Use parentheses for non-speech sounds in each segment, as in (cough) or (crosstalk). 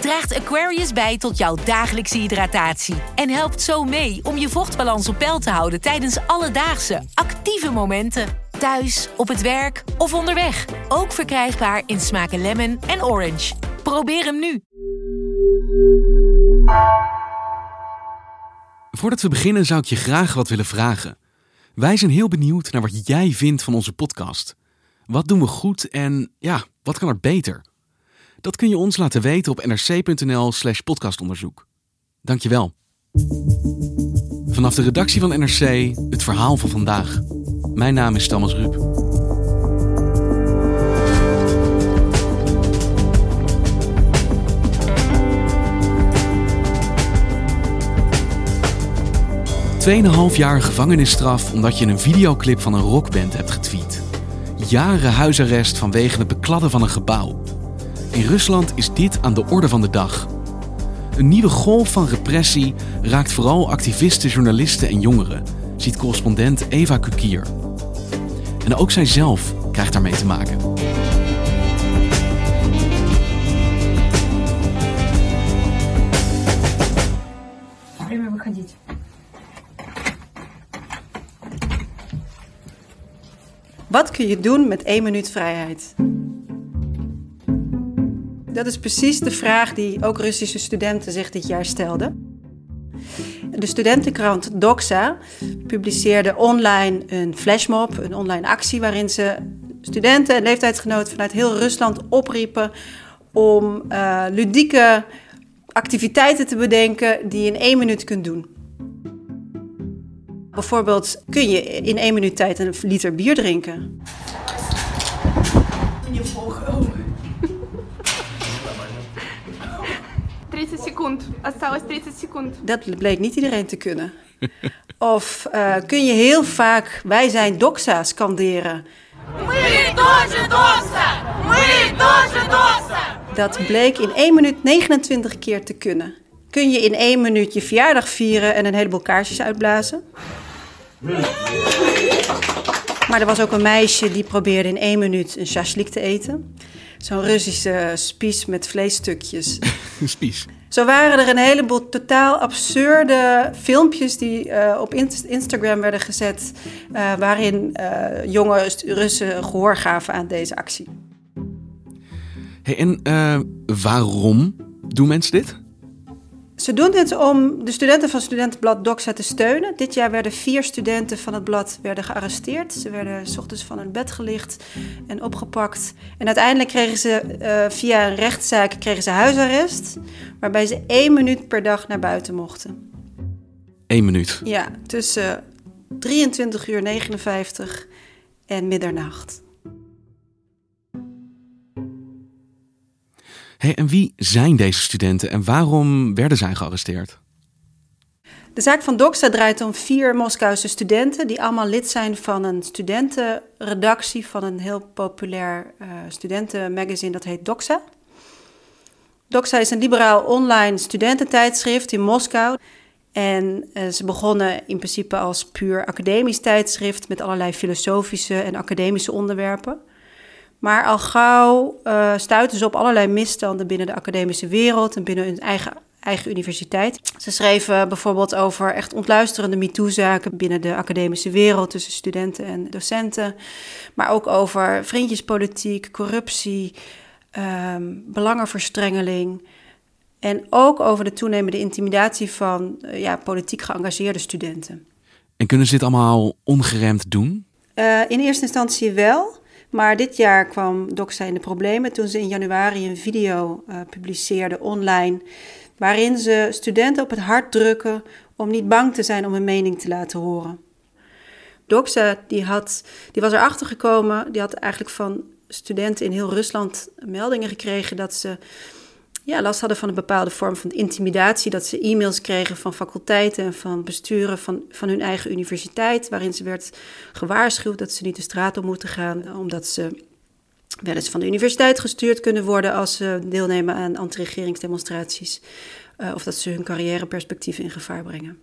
draagt Aquarius bij tot jouw dagelijkse hydratatie en helpt zo mee om je vochtbalans op peil te houden tijdens alledaagse actieve momenten. Thuis, op het werk of onderweg. Ook verkrijgbaar in smaken lemon en orange. Probeer hem nu. Voordat we beginnen zou ik je graag wat willen vragen. Wij zijn heel benieuwd naar wat jij vindt van onze podcast. Wat doen we goed en ja, wat kan er beter? Dat kun je ons laten weten op nrc.nl/slash podcastonderzoek. Dankjewel. Vanaf de redactie van NRC het verhaal van vandaag. Mijn naam is Thomas Ruip. Tweeënhalf jaar gevangenisstraf omdat je een videoclip van een rockband hebt getweet. Jaren huisarrest vanwege het bekladden van een gebouw. In Rusland is dit aan de orde van de dag. Een nieuwe golf van repressie raakt vooral activisten, journalisten en jongeren, ziet correspondent Eva Kukier. En ook zijzelf krijgt daarmee te maken. Wat kun je doen met één minuut vrijheid? Dat is precies de vraag die ook Russische studenten zich dit jaar stelden. De studentenkrant Doxa publiceerde online een flashmob, een online actie waarin ze studenten en leeftijdsgenoten vanuit heel Rusland opriepen om eh, ludieke activiteiten te bedenken die je in één minuut kunt doen. Bijvoorbeeld kun je in één minuut tijd een liter bier drinken. 30 секунд. Осталось 30 секунд. Dat bleek niet iedereen te kunnen. Of eh, kun je heel vaak wij zijn doxa scanderen. Dat bleek in 1 minuut 29 keer te kunnen. Kun je in 1 minuut je verjaardag vieren en een heleboel kaarsjes uitblazen? Maar er was ook een meisje die probeerde in 1 minuut een shashlik te eten. Zo'n Russische spies met vleesstukjes. (laughs) Spies. Zo waren er een heleboel totaal absurde filmpjes die eh, op Inst- Instagram werden gezet, eh, waarin eh, jonge Russen gehoor gaven aan deze actie. Hey, en waarom doen mensen dit? Ze doen dit om de studenten van studentenblad Doxa te steunen. Dit jaar werden vier studenten van het blad werden gearresteerd. Ze werden s ochtends van hun bed gelicht en opgepakt. En uiteindelijk kregen ze eh, via een rechtszaak kregen ze huisarrest, waarbij ze één minuut per dag naar buiten mochten. Eén minuut. Ja, tussen 23 uur 59 en middernacht. Hey, en wie zijn deze studenten en waarom werden zij gearresteerd? De zaak van Doxa draait om vier Moskouse studenten die allemaal lid zijn van een studentenredactie van een heel populair eh, studentenmagazine dat heet Doxa. Doxa is een liberaal online studententijdschrift in Moskou. En eh, ze begonnen in principe als puur academisch tijdschrift met allerlei filosofische en academische onderwerpen. Maar al gauw eh stuiten ze op allerlei misstanden binnen de academische wereld en binnen hun eigen, eigen universiteit. Ze schreven bijvoorbeeld over echt ontluisterende MeToo-zaken binnen de academische wereld tussen studenten en docenten. Maar ook over vriendjespolitiek, corruptie, ehm, belangenverstrengeling. En ook over de toenemende intimidatie van eh, ja, politiek geëngageerde studenten. En kunnen ze dit allemaal ongeremd doen? Eh, in eerste instantie wel. Maar dit jaar kwam Doxa in de problemen toen ze in januari een video eh, publiceerde online. Waarin ze studenten op het hart drukken om niet bang te zijn om hun mening te laten horen. Doxa die had, die was erachter gekomen, die had eigenlijk van studenten in heel Rusland meldingen gekregen dat ze ja, last hadden van een bepaalde vorm van intimidatie. Dat ze e-mails kregen van faculteiten en van besturen van, van hun eigen universiteit. Waarin ze werd gewaarschuwd dat ze niet de straat op moeten gaan. Omdat ze wel eens van de universiteit gestuurd kunnen worden als ze deelnemen aan anti-regeringsdemonstraties. Uh, of dat ze hun carrièreperspectieven in gevaar brengen.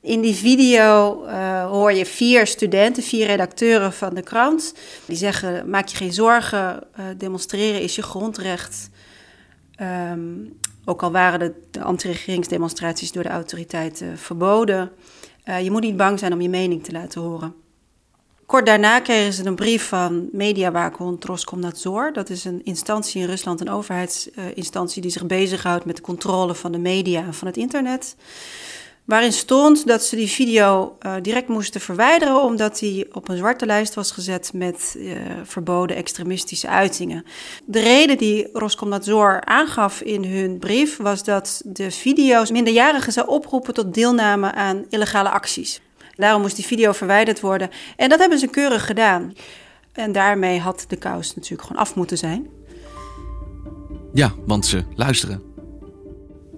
In die video uh, hoor je vier studenten, vier redacteuren van de krant. Die zeggen: Maak je geen zorgen, demonstreren is je grondrecht. Um, ook al waren de, de anti-regeringsdemonstraties door de autoriteiten verboden. Uh, je moet niet bang zijn om je mening te laten horen. Kort daarna kregen ze een brief van mediawaakhond Roskomnadzor. Dat is een instantie in Rusland, een overheidsinstantie die zich bezighoudt met de controle van de media en van het internet. Waarin stond dat ze die video uh, direct moesten verwijderen, omdat die op een zwarte lijst was gezet met uh, verboden extremistische uitingen. De reden die Roskomnadzor aangaf in hun brief was dat de video's minderjarigen zou oproepen tot deelname aan illegale acties. Daarom moest die video verwijderd worden. En dat hebben ze keurig gedaan. En daarmee had de kous natuurlijk gewoon af moeten zijn. Ja, want ze luisteren.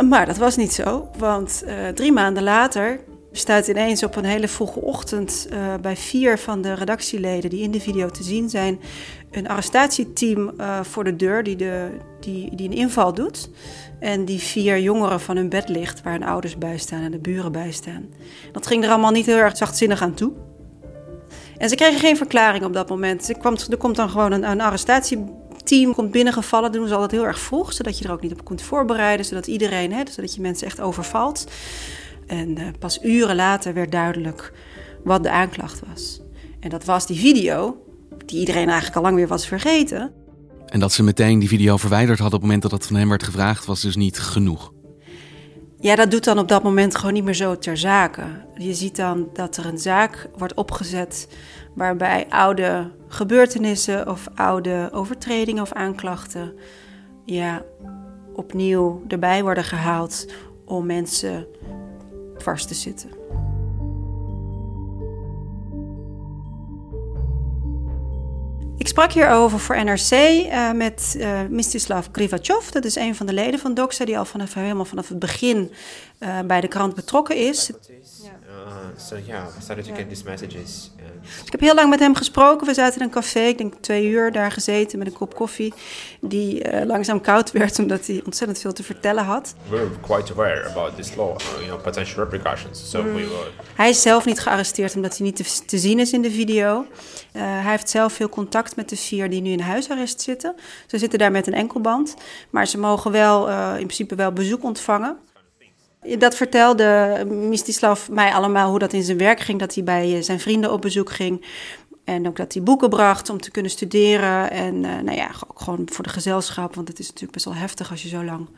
Maar dat was niet zo, want uh, drie maanden later staat ineens op een hele vroege ochtend uh, bij vier van de redactieleden die in de video te zien zijn, een arrestatieteam uh, voor de deur die, de, die, die een inval doet. En die vier jongeren van hun bed ligt, waar hun ouders bij staan en de buren bij staan. Dat ging er allemaal niet heel erg zachtzinnig aan toe. En ze kregen geen verklaring op dat moment. Er, kwam, er komt dan gewoon een, een arrestatieteam komt binnengevallen. Doen ze altijd heel erg vroeg, zodat je er ook niet op kunt voorbereiden. Zodat iedereen, hè, zodat je mensen echt overvalt. En uh, pas uren later werd duidelijk wat de aanklacht was. En dat was die video, die iedereen eigenlijk al lang weer was vergeten. En dat ze meteen die video verwijderd had op het moment dat dat van hem werd gevraagd, was dus niet genoeg. Ja, dat doet dan op dat moment gewoon niet meer zo ter zake. Je ziet dan dat er een zaak wordt opgezet waarbij oude gebeurtenissen of oude overtredingen of aanklachten ja, opnieuw erbij worden gehaald om mensen vast te zitten. Ik sprak hierover voor NRC uh, met uh, Mistislav Grivachov. Dat is een van de leden van Doxa die al vanaf, helemaal vanaf het begin uh, bij de krant betrokken is. So yeah, I started to get these messages. Dus ik heb heel lang met hem gesproken. We zaten in een café, ik denk twee uur daar gezeten met een kop koffie. Die uh, langzaam koud werd omdat hij ontzettend veel te vertellen had. We were quite aware about this law, you know, potential repercussions. So mm. we were... Hij is zelf niet gearresteerd omdat hij niet te, te zien is in de video. Uh, hij heeft zelf veel contact met de vier die nu in huisarrest zitten. Ze zitten daar met een enkelband. Maar ze mogen wel uh, in principe wel bezoek ontvangen. Dat vertelde Mistislav mij allemaal hoe dat in zijn werk ging. Dat hij bij zijn vrienden op bezoek ging. En ook dat hij boeken bracht om te kunnen studeren. En uh, nou ja, ook gewoon voor de gezelschap. Want het is natuurlijk best wel heftig als je zo lang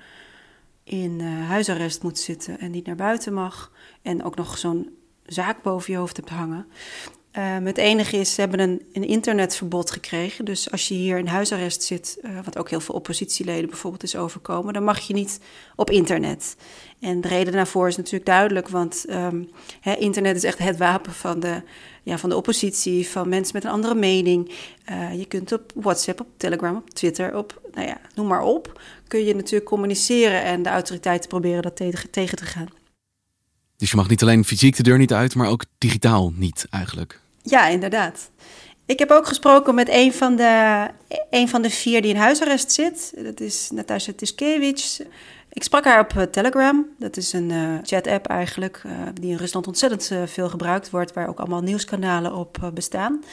in uh, huisarrest moet zitten en niet naar buiten mag. En ook nog zo'n zaak boven je hoofd hebt hangen. Uh, het enige is, ze hebben een, een, internetverbod gekregen. Dus als je hier in huisarrest zit, uh, wat ook heel veel oppositieleden bijvoorbeeld is overkomen, dan mag je niet op internet. En de reden daarvoor is natuurlijk duidelijk, want hè, internet is echt het wapen van de, ja, van de oppositie, van mensen met een andere mening. Uh, je kunt op WhatsApp, op Telegram, op Twitter, op, nou ja, noem maar op, kun je natuurlijk communiceren en de autoriteiten proberen dat tegen te gaan. Dus je mag niet alleen fysiek de deur niet uit, maar ook digitaal niet eigenlijk. Ja, inderdaad. Ik heb ook gesproken met een van de, een van de vier die in huisarrest zit. Dat is Natasja Tiskevich. Ik sprak haar op Telegram. Dat is een uh, chat-app eigenlijk, uh, die in Rusland ontzettend veel gebruikt wordt, waar ook allemaal nieuwskanalen op bestaan.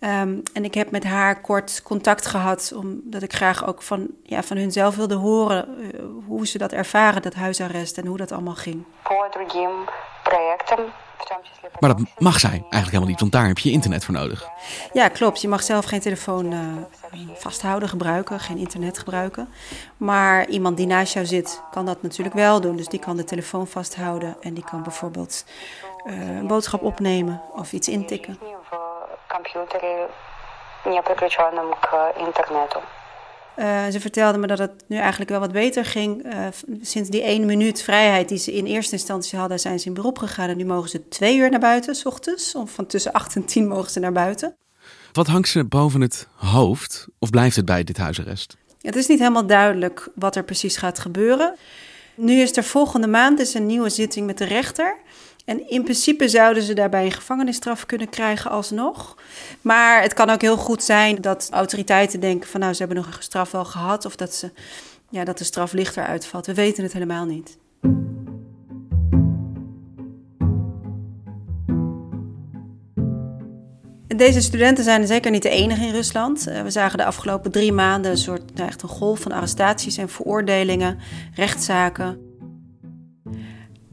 Um, en ik heb met haar kort contact gehad, omdat ik graag ook van, ja, van hun zelf wilde horen hoe ze dat ervaren, dat huisarrest en hoe dat allemaal ging. Maar dat mag zij eigenlijk helemaal niet, want daar heb je internet voor nodig. Ja, klopt. Je mag zelf geen telefoon uh, vasthouden, gebruiken, geen internet gebruiken. Maar iemand die naast jou zit, kan dat natuurlijk wel doen. Dus die kan de telefoon vasthouden en die kan bijvoorbeeld uh, een boodschap opnemen of iets intikken. Uh, ze vertelde me dat het nu eigenlijk wel wat beter ging. Uh, sinds die één minuut vrijheid die ze in eerste instantie hadden, zijn ze in beroep gegaan. En nu mogen ze twee uur naar buiten, s ochtends. Of van tussen (laughs) acht en tien mogen ze naar buiten. Wat hangt ze boven het hoofd? Of blijft het bij dit huisarrest? Het is niet helemaal duidelijk wat er precies gaat gebeuren. Nu is er volgende maand dus een nieuwe zitting met de rechter. En in principe zouden ze daarbij een gevangenisstraf kunnen krijgen alsnog. Maar het kan ook heel goed zijn dat autoriteiten denken van nou, ze hebben nog een straf wel gehad. Of dat, ze, ja, dat de straf lichter uitvalt. We weten het helemaal niet. Deze studenten zijn zeker niet de enige in Rusland. Eh, we zagen de afgelopen drie maanden een soort nou echt een golf van arrestaties en veroordelingen, rechtszaken.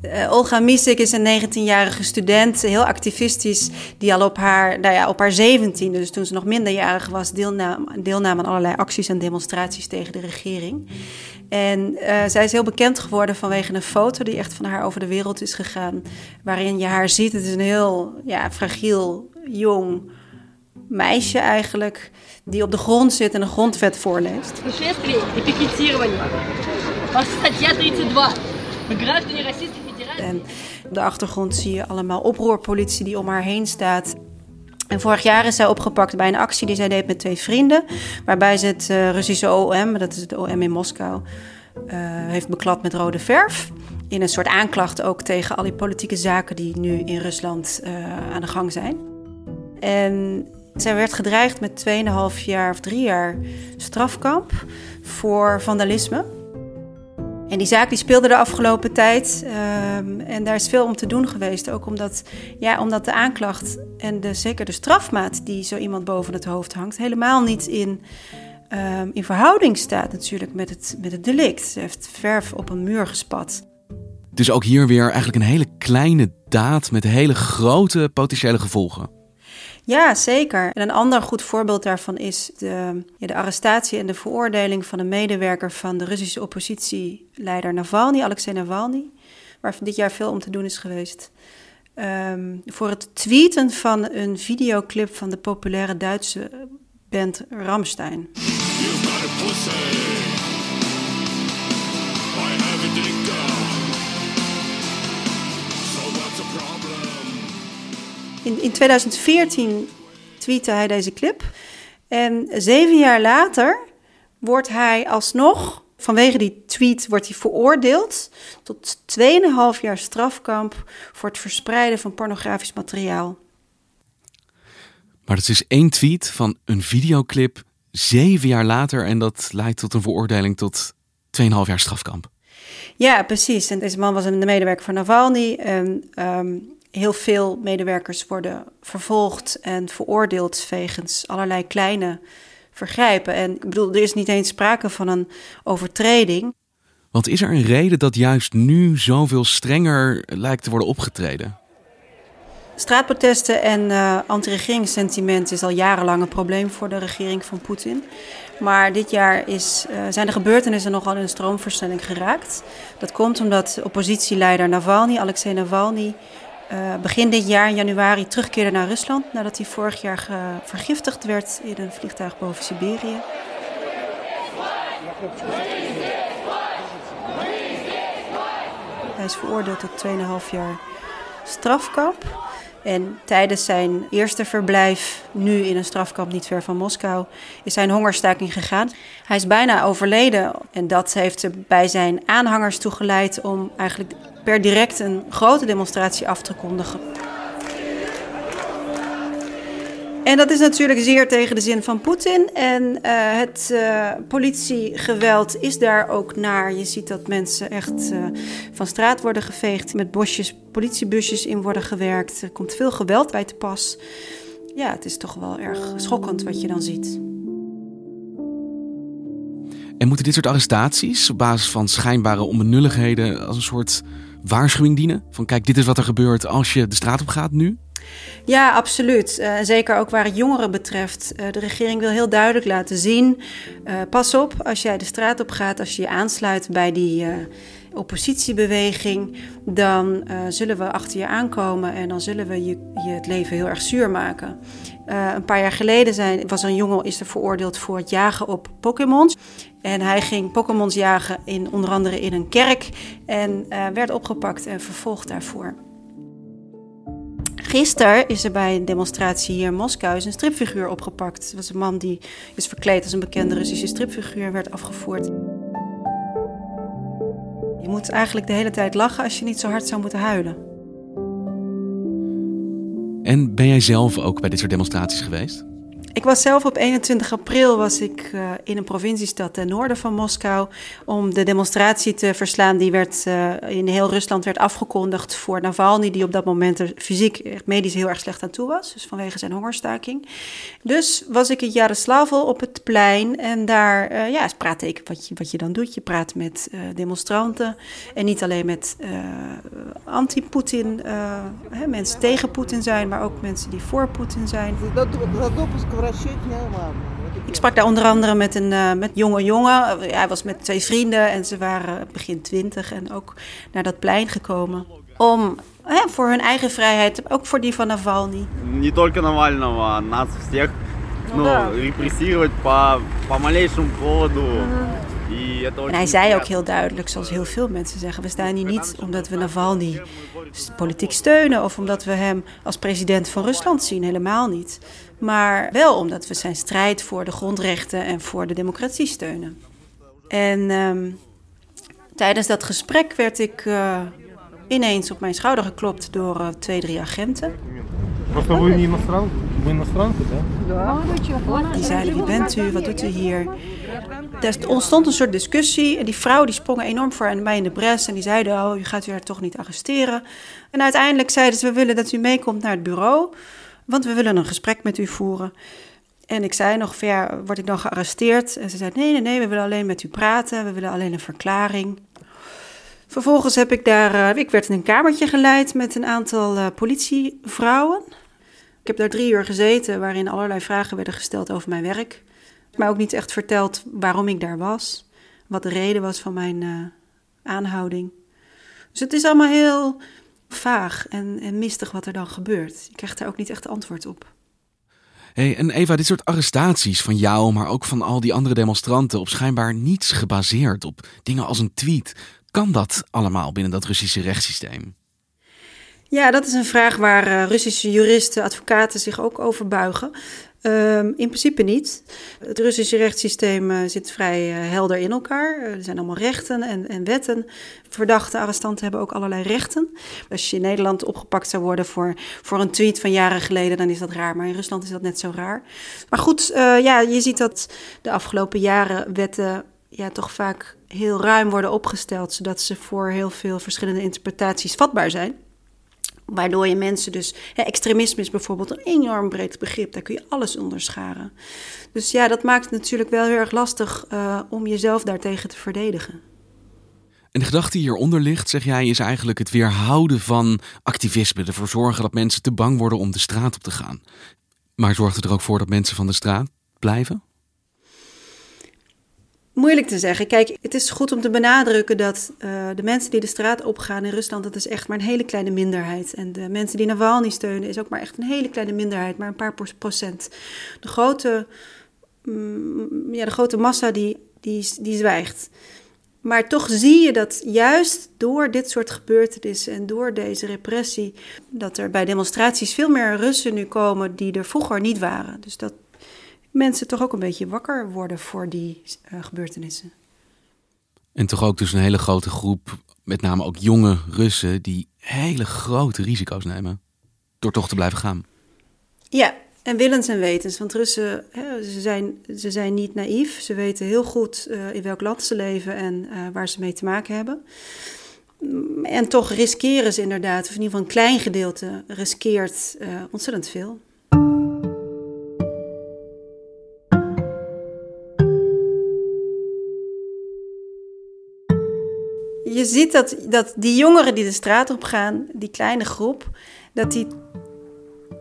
Uh, Olga Misik is een 19-jarige student, heel activistisch, die al op haar, nou ja, op haar 17, dus toen ze nog minderjarig was, deelnam, deelnam aan allerlei acties en demonstraties tegen de regering. En uh, zij is heel bekend geworden vanwege een foto die echt van haar over de wereld is gegaan, waarin je haar ziet. Het is een heel ja, fragiel, jong meisje eigenlijk, die op de grond zit en een grondwet voorleest. En op de achtergrond zie je allemaal oproerpolitie die om haar heen staat. En vorig jaar is zij opgepakt bij een actie die zij deed met twee vrienden. Waarbij ze het uh, Russische OM, dat is het OM in Moskou, uh, heeft beklad met rode verf. In een soort aanklacht ook tegen al die politieke zaken die nu in Rusland uh, aan de gang zijn. En zij werd gedreigd met 2,5 jaar of 3 jaar strafkamp voor vandalisme. En die zaak die speelde de afgelopen tijd. Um, en daar is veel om te doen geweest. Ook omdat, ja, omdat de aanklacht en de, zeker de strafmaat die zo iemand boven het hoofd hangt, helemaal niet in, um, in verhouding staat natuurlijk met het, met het delict. Ze heeft verf op een muur gespat. Dus ook hier weer eigenlijk een hele kleine daad met hele grote potentiële gevolgen. Ja, zeker. En een ander goed voorbeeld daarvan is de, ja, de arrestatie en de veroordeling van een medewerker van de Russische oppositieleider Navalny, Alexei Navalny, waar dit jaar veel om te doen is geweest. Um, voor het tweeten van een videoclip van de populaire Duitse band Ramstein. In, in 2014 tweette hij deze clip. En zeven jaar later wordt hij alsnog, vanwege die tweet, wordt hij veroordeeld tot 2,5 jaar strafkamp voor het verspreiden van pornografisch materiaal. Maar het is één tweet van een videoclip zeven jaar later en dat leidt tot een veroordeling tot 2,5 jaar strafkamp. Ja, precies. En deze man was een medewerker van Navalny. En um, heel veel medewerkers worden vervolgd en veroordeeld wegens allerlei kleine vergrijpen. En ik bedoel, er is niet eens sprake van een overtreding. Want is er een reden dat juist nu zoveel strenger lijkt te worden opgetreden? Straatprotesten en uh, anti-regeringssentiment is al jarenlang een probleem voor de regering van Poetin. Maar dit jaar is, uh, zijn de gebeurtenissen nogal in een stroomversnelling geraakt. Dat komt omdat oppositieleider Navalny, Alexei Navalny, uh, begin dit jaar, in januari, terugkeerde naar Rusland nadat hij vorig jaar vergiftigd werd in een vliegtuig boven Siberië. Hij is veroordeeld tot 2,5 jaar strafkamp. En tijdens zijn eerste verblijf, nu in een strafkamp niet ver van Moskou, is hij een hongerstaking gegaan. Hij is bijna overleden en dat heeft bij zijn aanhangers toegeleid om eigenlijk per direct een grote demonstratie af te kondigen. En dat is natuurlijk zeer tegen de zin van Poetin. En uh, het uh, politiegeweld is daar ook naar. Je ziet dat mensen echt uh, van straat worden geveegd, met bosjes, politiebusjes in worden gewerkt. Er komt veel geweld bij te pas. Ja, het is toch wel erg schokkend wat je dan ziet. En moeten dit soort arrestaties op basis van schijnbare onbenulligheden als een soort waarschuwing dienen? Van kijk, dit is wat er gebeurt als je de straat op gaat nu? Ja, absoluut. Uh, zeker ook waar het jongeren betreft. Uh, de regering wil heel duidelijk laten zien: uh, pas op als jij de straat op gaat, als je je aansluit bij die oppositiebeweging, dan zullen we achter je aankomen en dan zullen we je, je het leven heel erg zuur maken. een paar jaar geleden zijn, was een jongen is er veroordeeld voor het jagen op Pokémons. En hij ging Pokémons jagen in onder andere in een kerk en werd opgepakt en vervolgd daarvoor Gisteren is er bij een demonstratie hier in Moskou een stripfiguur opgepakt. Het was een man die is verkleed als een bekende Russische stripfiguur werd afgevoerd. Je moet eigenlijk de hele tijd lachen als je niet zo hard zou moeten huilen. En ben jij zelf ook bij dit soort demonstraties geweest? Ik was zelf op 21 april was ik, uh, in een provinciestad ten noorden van Moskou om de demonstratie te verslaan die werd, uh, in heel Rusland werd afgekondigd voor Navalny, die op dat moment er fysiek, medisch heel erg slecht aan toe was, dus vanwege zijn hongerstaking. Dus was ik in Jaroslavel op het plein en daar ja, praatte ik wat je, wat je dan doet. Je praat met demonstranten en niet alleen met anti-Poetin, mensen tegen Poetin zijn, maar ook mensen die voor Poetin zijn. Ik sprak daar onder andere met een uh, met jonge jongen. Hij was met twee vrienden en ze waren begin twintig en ook naar dat plein gekomen. Om hè, voor hun eigen vrijheid, ook voor die van Navalny. Не только Навального, а нас всех ну, репрессировать по, по малейшему поводу. En hij zei ook heel duidelijk, zoals heel veel mensen zeggen: we staan hier niet omdat we Navalny politiek steunen of omdat we hem als president van Rusland zien, helemaal niet. Maar wel omdat we zijn strijd voor de grondrechten en voor de democratie steunen. En um, tijdens dat gesprek werd ik uh, ineens op mijn schouder geklopt door uh, twee, drie agenten. Die zeiden, wie bent u, wat doet u hier? Er ontstond een soort discussie en die vrouw die sprong enorm voor mij in de bres en die zeiden, oh, u gaat u haar toch niet arresteren. En uiteindelijk zeiden ze, we willen dat u meekomt naar het bureau, want we willen een gesprek met u voeren. En ik zei nog, ja, word ik dan gearresteerd? En ze zei, nee, nee, nee, we willen alleen met u praten, we willen alleen een verklaring. Vervolgens heb ik daar, uh, ik werd in een kamertje geleid met een aantal uh, politievrouwen. Ik heb daar drie uur gezeten waarin allerlei vragen werden gesteld over mijn werk. Maar ook niet echt verteld waarom ik daar was, wat de reden was van mijn uh, aanhouding. Dus het is allemaal heel vaag en, en mistig wat er dan gebeurt. Je krijgt daar ook niet echt antwoord op. Hey, en Eva, dit soort arrestaties van jou, maar ook van al die andere demonstranten, op schijnbaar niets gebaseerd op dingen als een tweet. Kan dat allemaal binnen dat Russische rechtssysteem? Ja, dat is een vraag waar uh, Russische juristen, advocaten zich ook over buigen. Um, in principe niet. Het Russische rechtssysteem uh, zit vrij uh, helder in elkaar. er zijn allemaal rechten en, en, wetten. Verdachte arrestanten hebben ook allerlei rechten. Als je in Nederland opgepakt zou worden voor, voor een tweet van jaren geleden, dan is dat raar. Maar in Rusland is dat net zo raar. Maar goed, ja, je ziet dat de afgelopen jaren wetten ja, toch vaak heel ruim worden opgesteld, zodat ze voor heel veel verschillende interpretaties vatbaar zijn. Waardoor je mensen dus. Extremisme is bijvoorbeeld een enorm breed begrip. Daar kun je alles onder scharen. Dus ja, dat maakt het natuurlijk wel heel erg lastig uh, om jezelf daartegen te verdedigen. En de gedachte die hieronder ligt, zeg jij, is eigenlijk het weerhouden van activisme. Ervoor zorgen dat mensen te bang worden om de straat op te gaan. Maar zorgt het er ook voor dat mensen van de straat blijven? Moeilijk te zeggen. Kijk, het is goed om te benadrukken dat uh, de mensen die de straat opgaan in Rusland, dat is echt maar een hele kleine minderheid. En de mensen die Navalny steunen, is ook maar echt een hele kleine minderheid, maar een paar procent. De grote, mm, ja, de grote massa die, die, die zwijgt. Maar toch zie je dat juist door dit soort gebeurtenissen en door deze repressie, dat er bij demonstraties veel meer Russen nu komen die er vroeger niet waren. Dus dat mensen toch ook een beetje wakker worden voor die uh, gebeurtenissen. En toch ook dus een hele grote groep, met name ook jonge Russen, die hele grote risico's nemen door toch te blijven gaan. Ja, en willens en wetens. Want Russen, hè, ze, zijn, ze zijn niet naïef. Ze weten heel goed uh, in welk land ze leven en uh, waar ze mee te maken hebben. En toch riskeren ze inderdaad, of in ieder geval een klein gedeelte riskeert uh, ontzettend veel. Je ziet dat, dat die jongeren die de straat op gaan, die kleine groep, dat die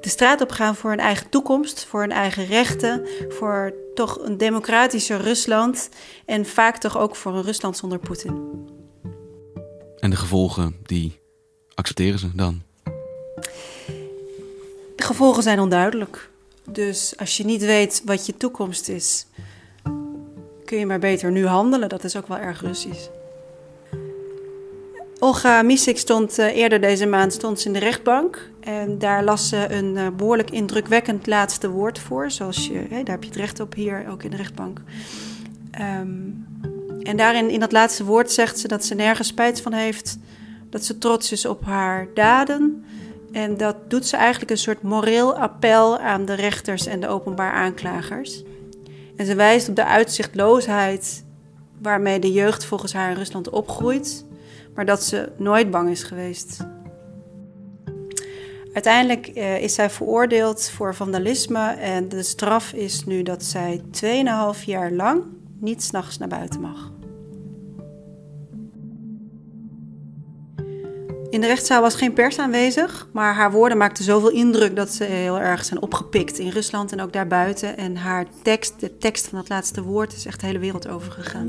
de straat op gaan voor hun eigen toekomst, voor hun eigen rechten, voor toch een democratischer Rusland en vaak toch ook voor een Rusland zonder Poetin. En de gevolgen, die accepteren ze dan? De gevolgen zijn onduidelijk. Dus als je niet weet wat je toekomst is, kun je maar beter nu handelen. Dat is ook wel erg Russisch. Olga Misik stond uh, eerder deze maand stond ze in de rechtbank. En daar las ze een uh, behoorlijk indrukwekkend laatste woord voor. Zoals je, daar heb je het recht op hier, ook in de rechtbank. Um, en daarin, in dat laatste woord, zegt ze dat ze nergens spijt van heeft. Dat ze trots is op haar daden. En dat doet ze eigenlijk een soort moreel appel aan de rechters en de openbaar aanklagers. En ze wijst op de uitzichtloosheid waarmee de jeugd volgens haar in Rusland opgroeit, maar dat ze nooit bang is geweest. Uiteindelijk uh, is zij veroordeeld voor vandalisme en de straf is nu dat zij 2,5 jaar lang niet s'nachts naar buiten mag. In de rechtszaal was geen pers aanwezig, maar haar woorden maakten zoveel indruk dat ze heel erg zijn opgepikt in Rusland en ook daarbuiten. En haar tekst, de tekst van het laatste woord, is echt de hele wereld overgegaan.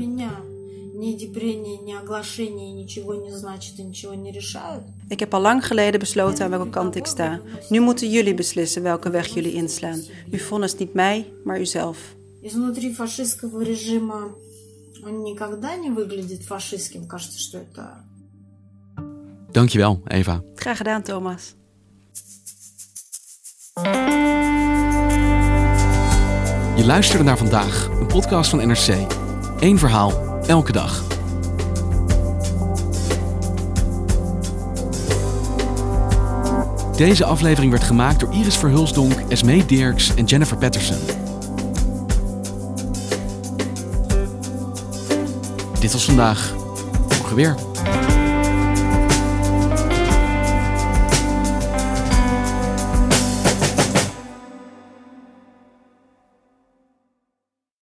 Ik heb al lang geleden besloten aan welke kant ik sta. Nu moeten jullie beslissen welke weg jullie inslaan. U vonnis niet mij, maar uzelf. Изнутри фашистского режима он никогда не выглядит фашистским. Кажется, что это Dankjewel, Eva. Graag gedaan, Thomas. Je luisterde naar vandaag, een podcast van NRC. Eén verhaal, elke dag. Deze aflevering werd gemaakt door Iris Verhulsdonk, Esmee Dirks en Jennifer Patterson. Dit was vandaag. Morgen weer.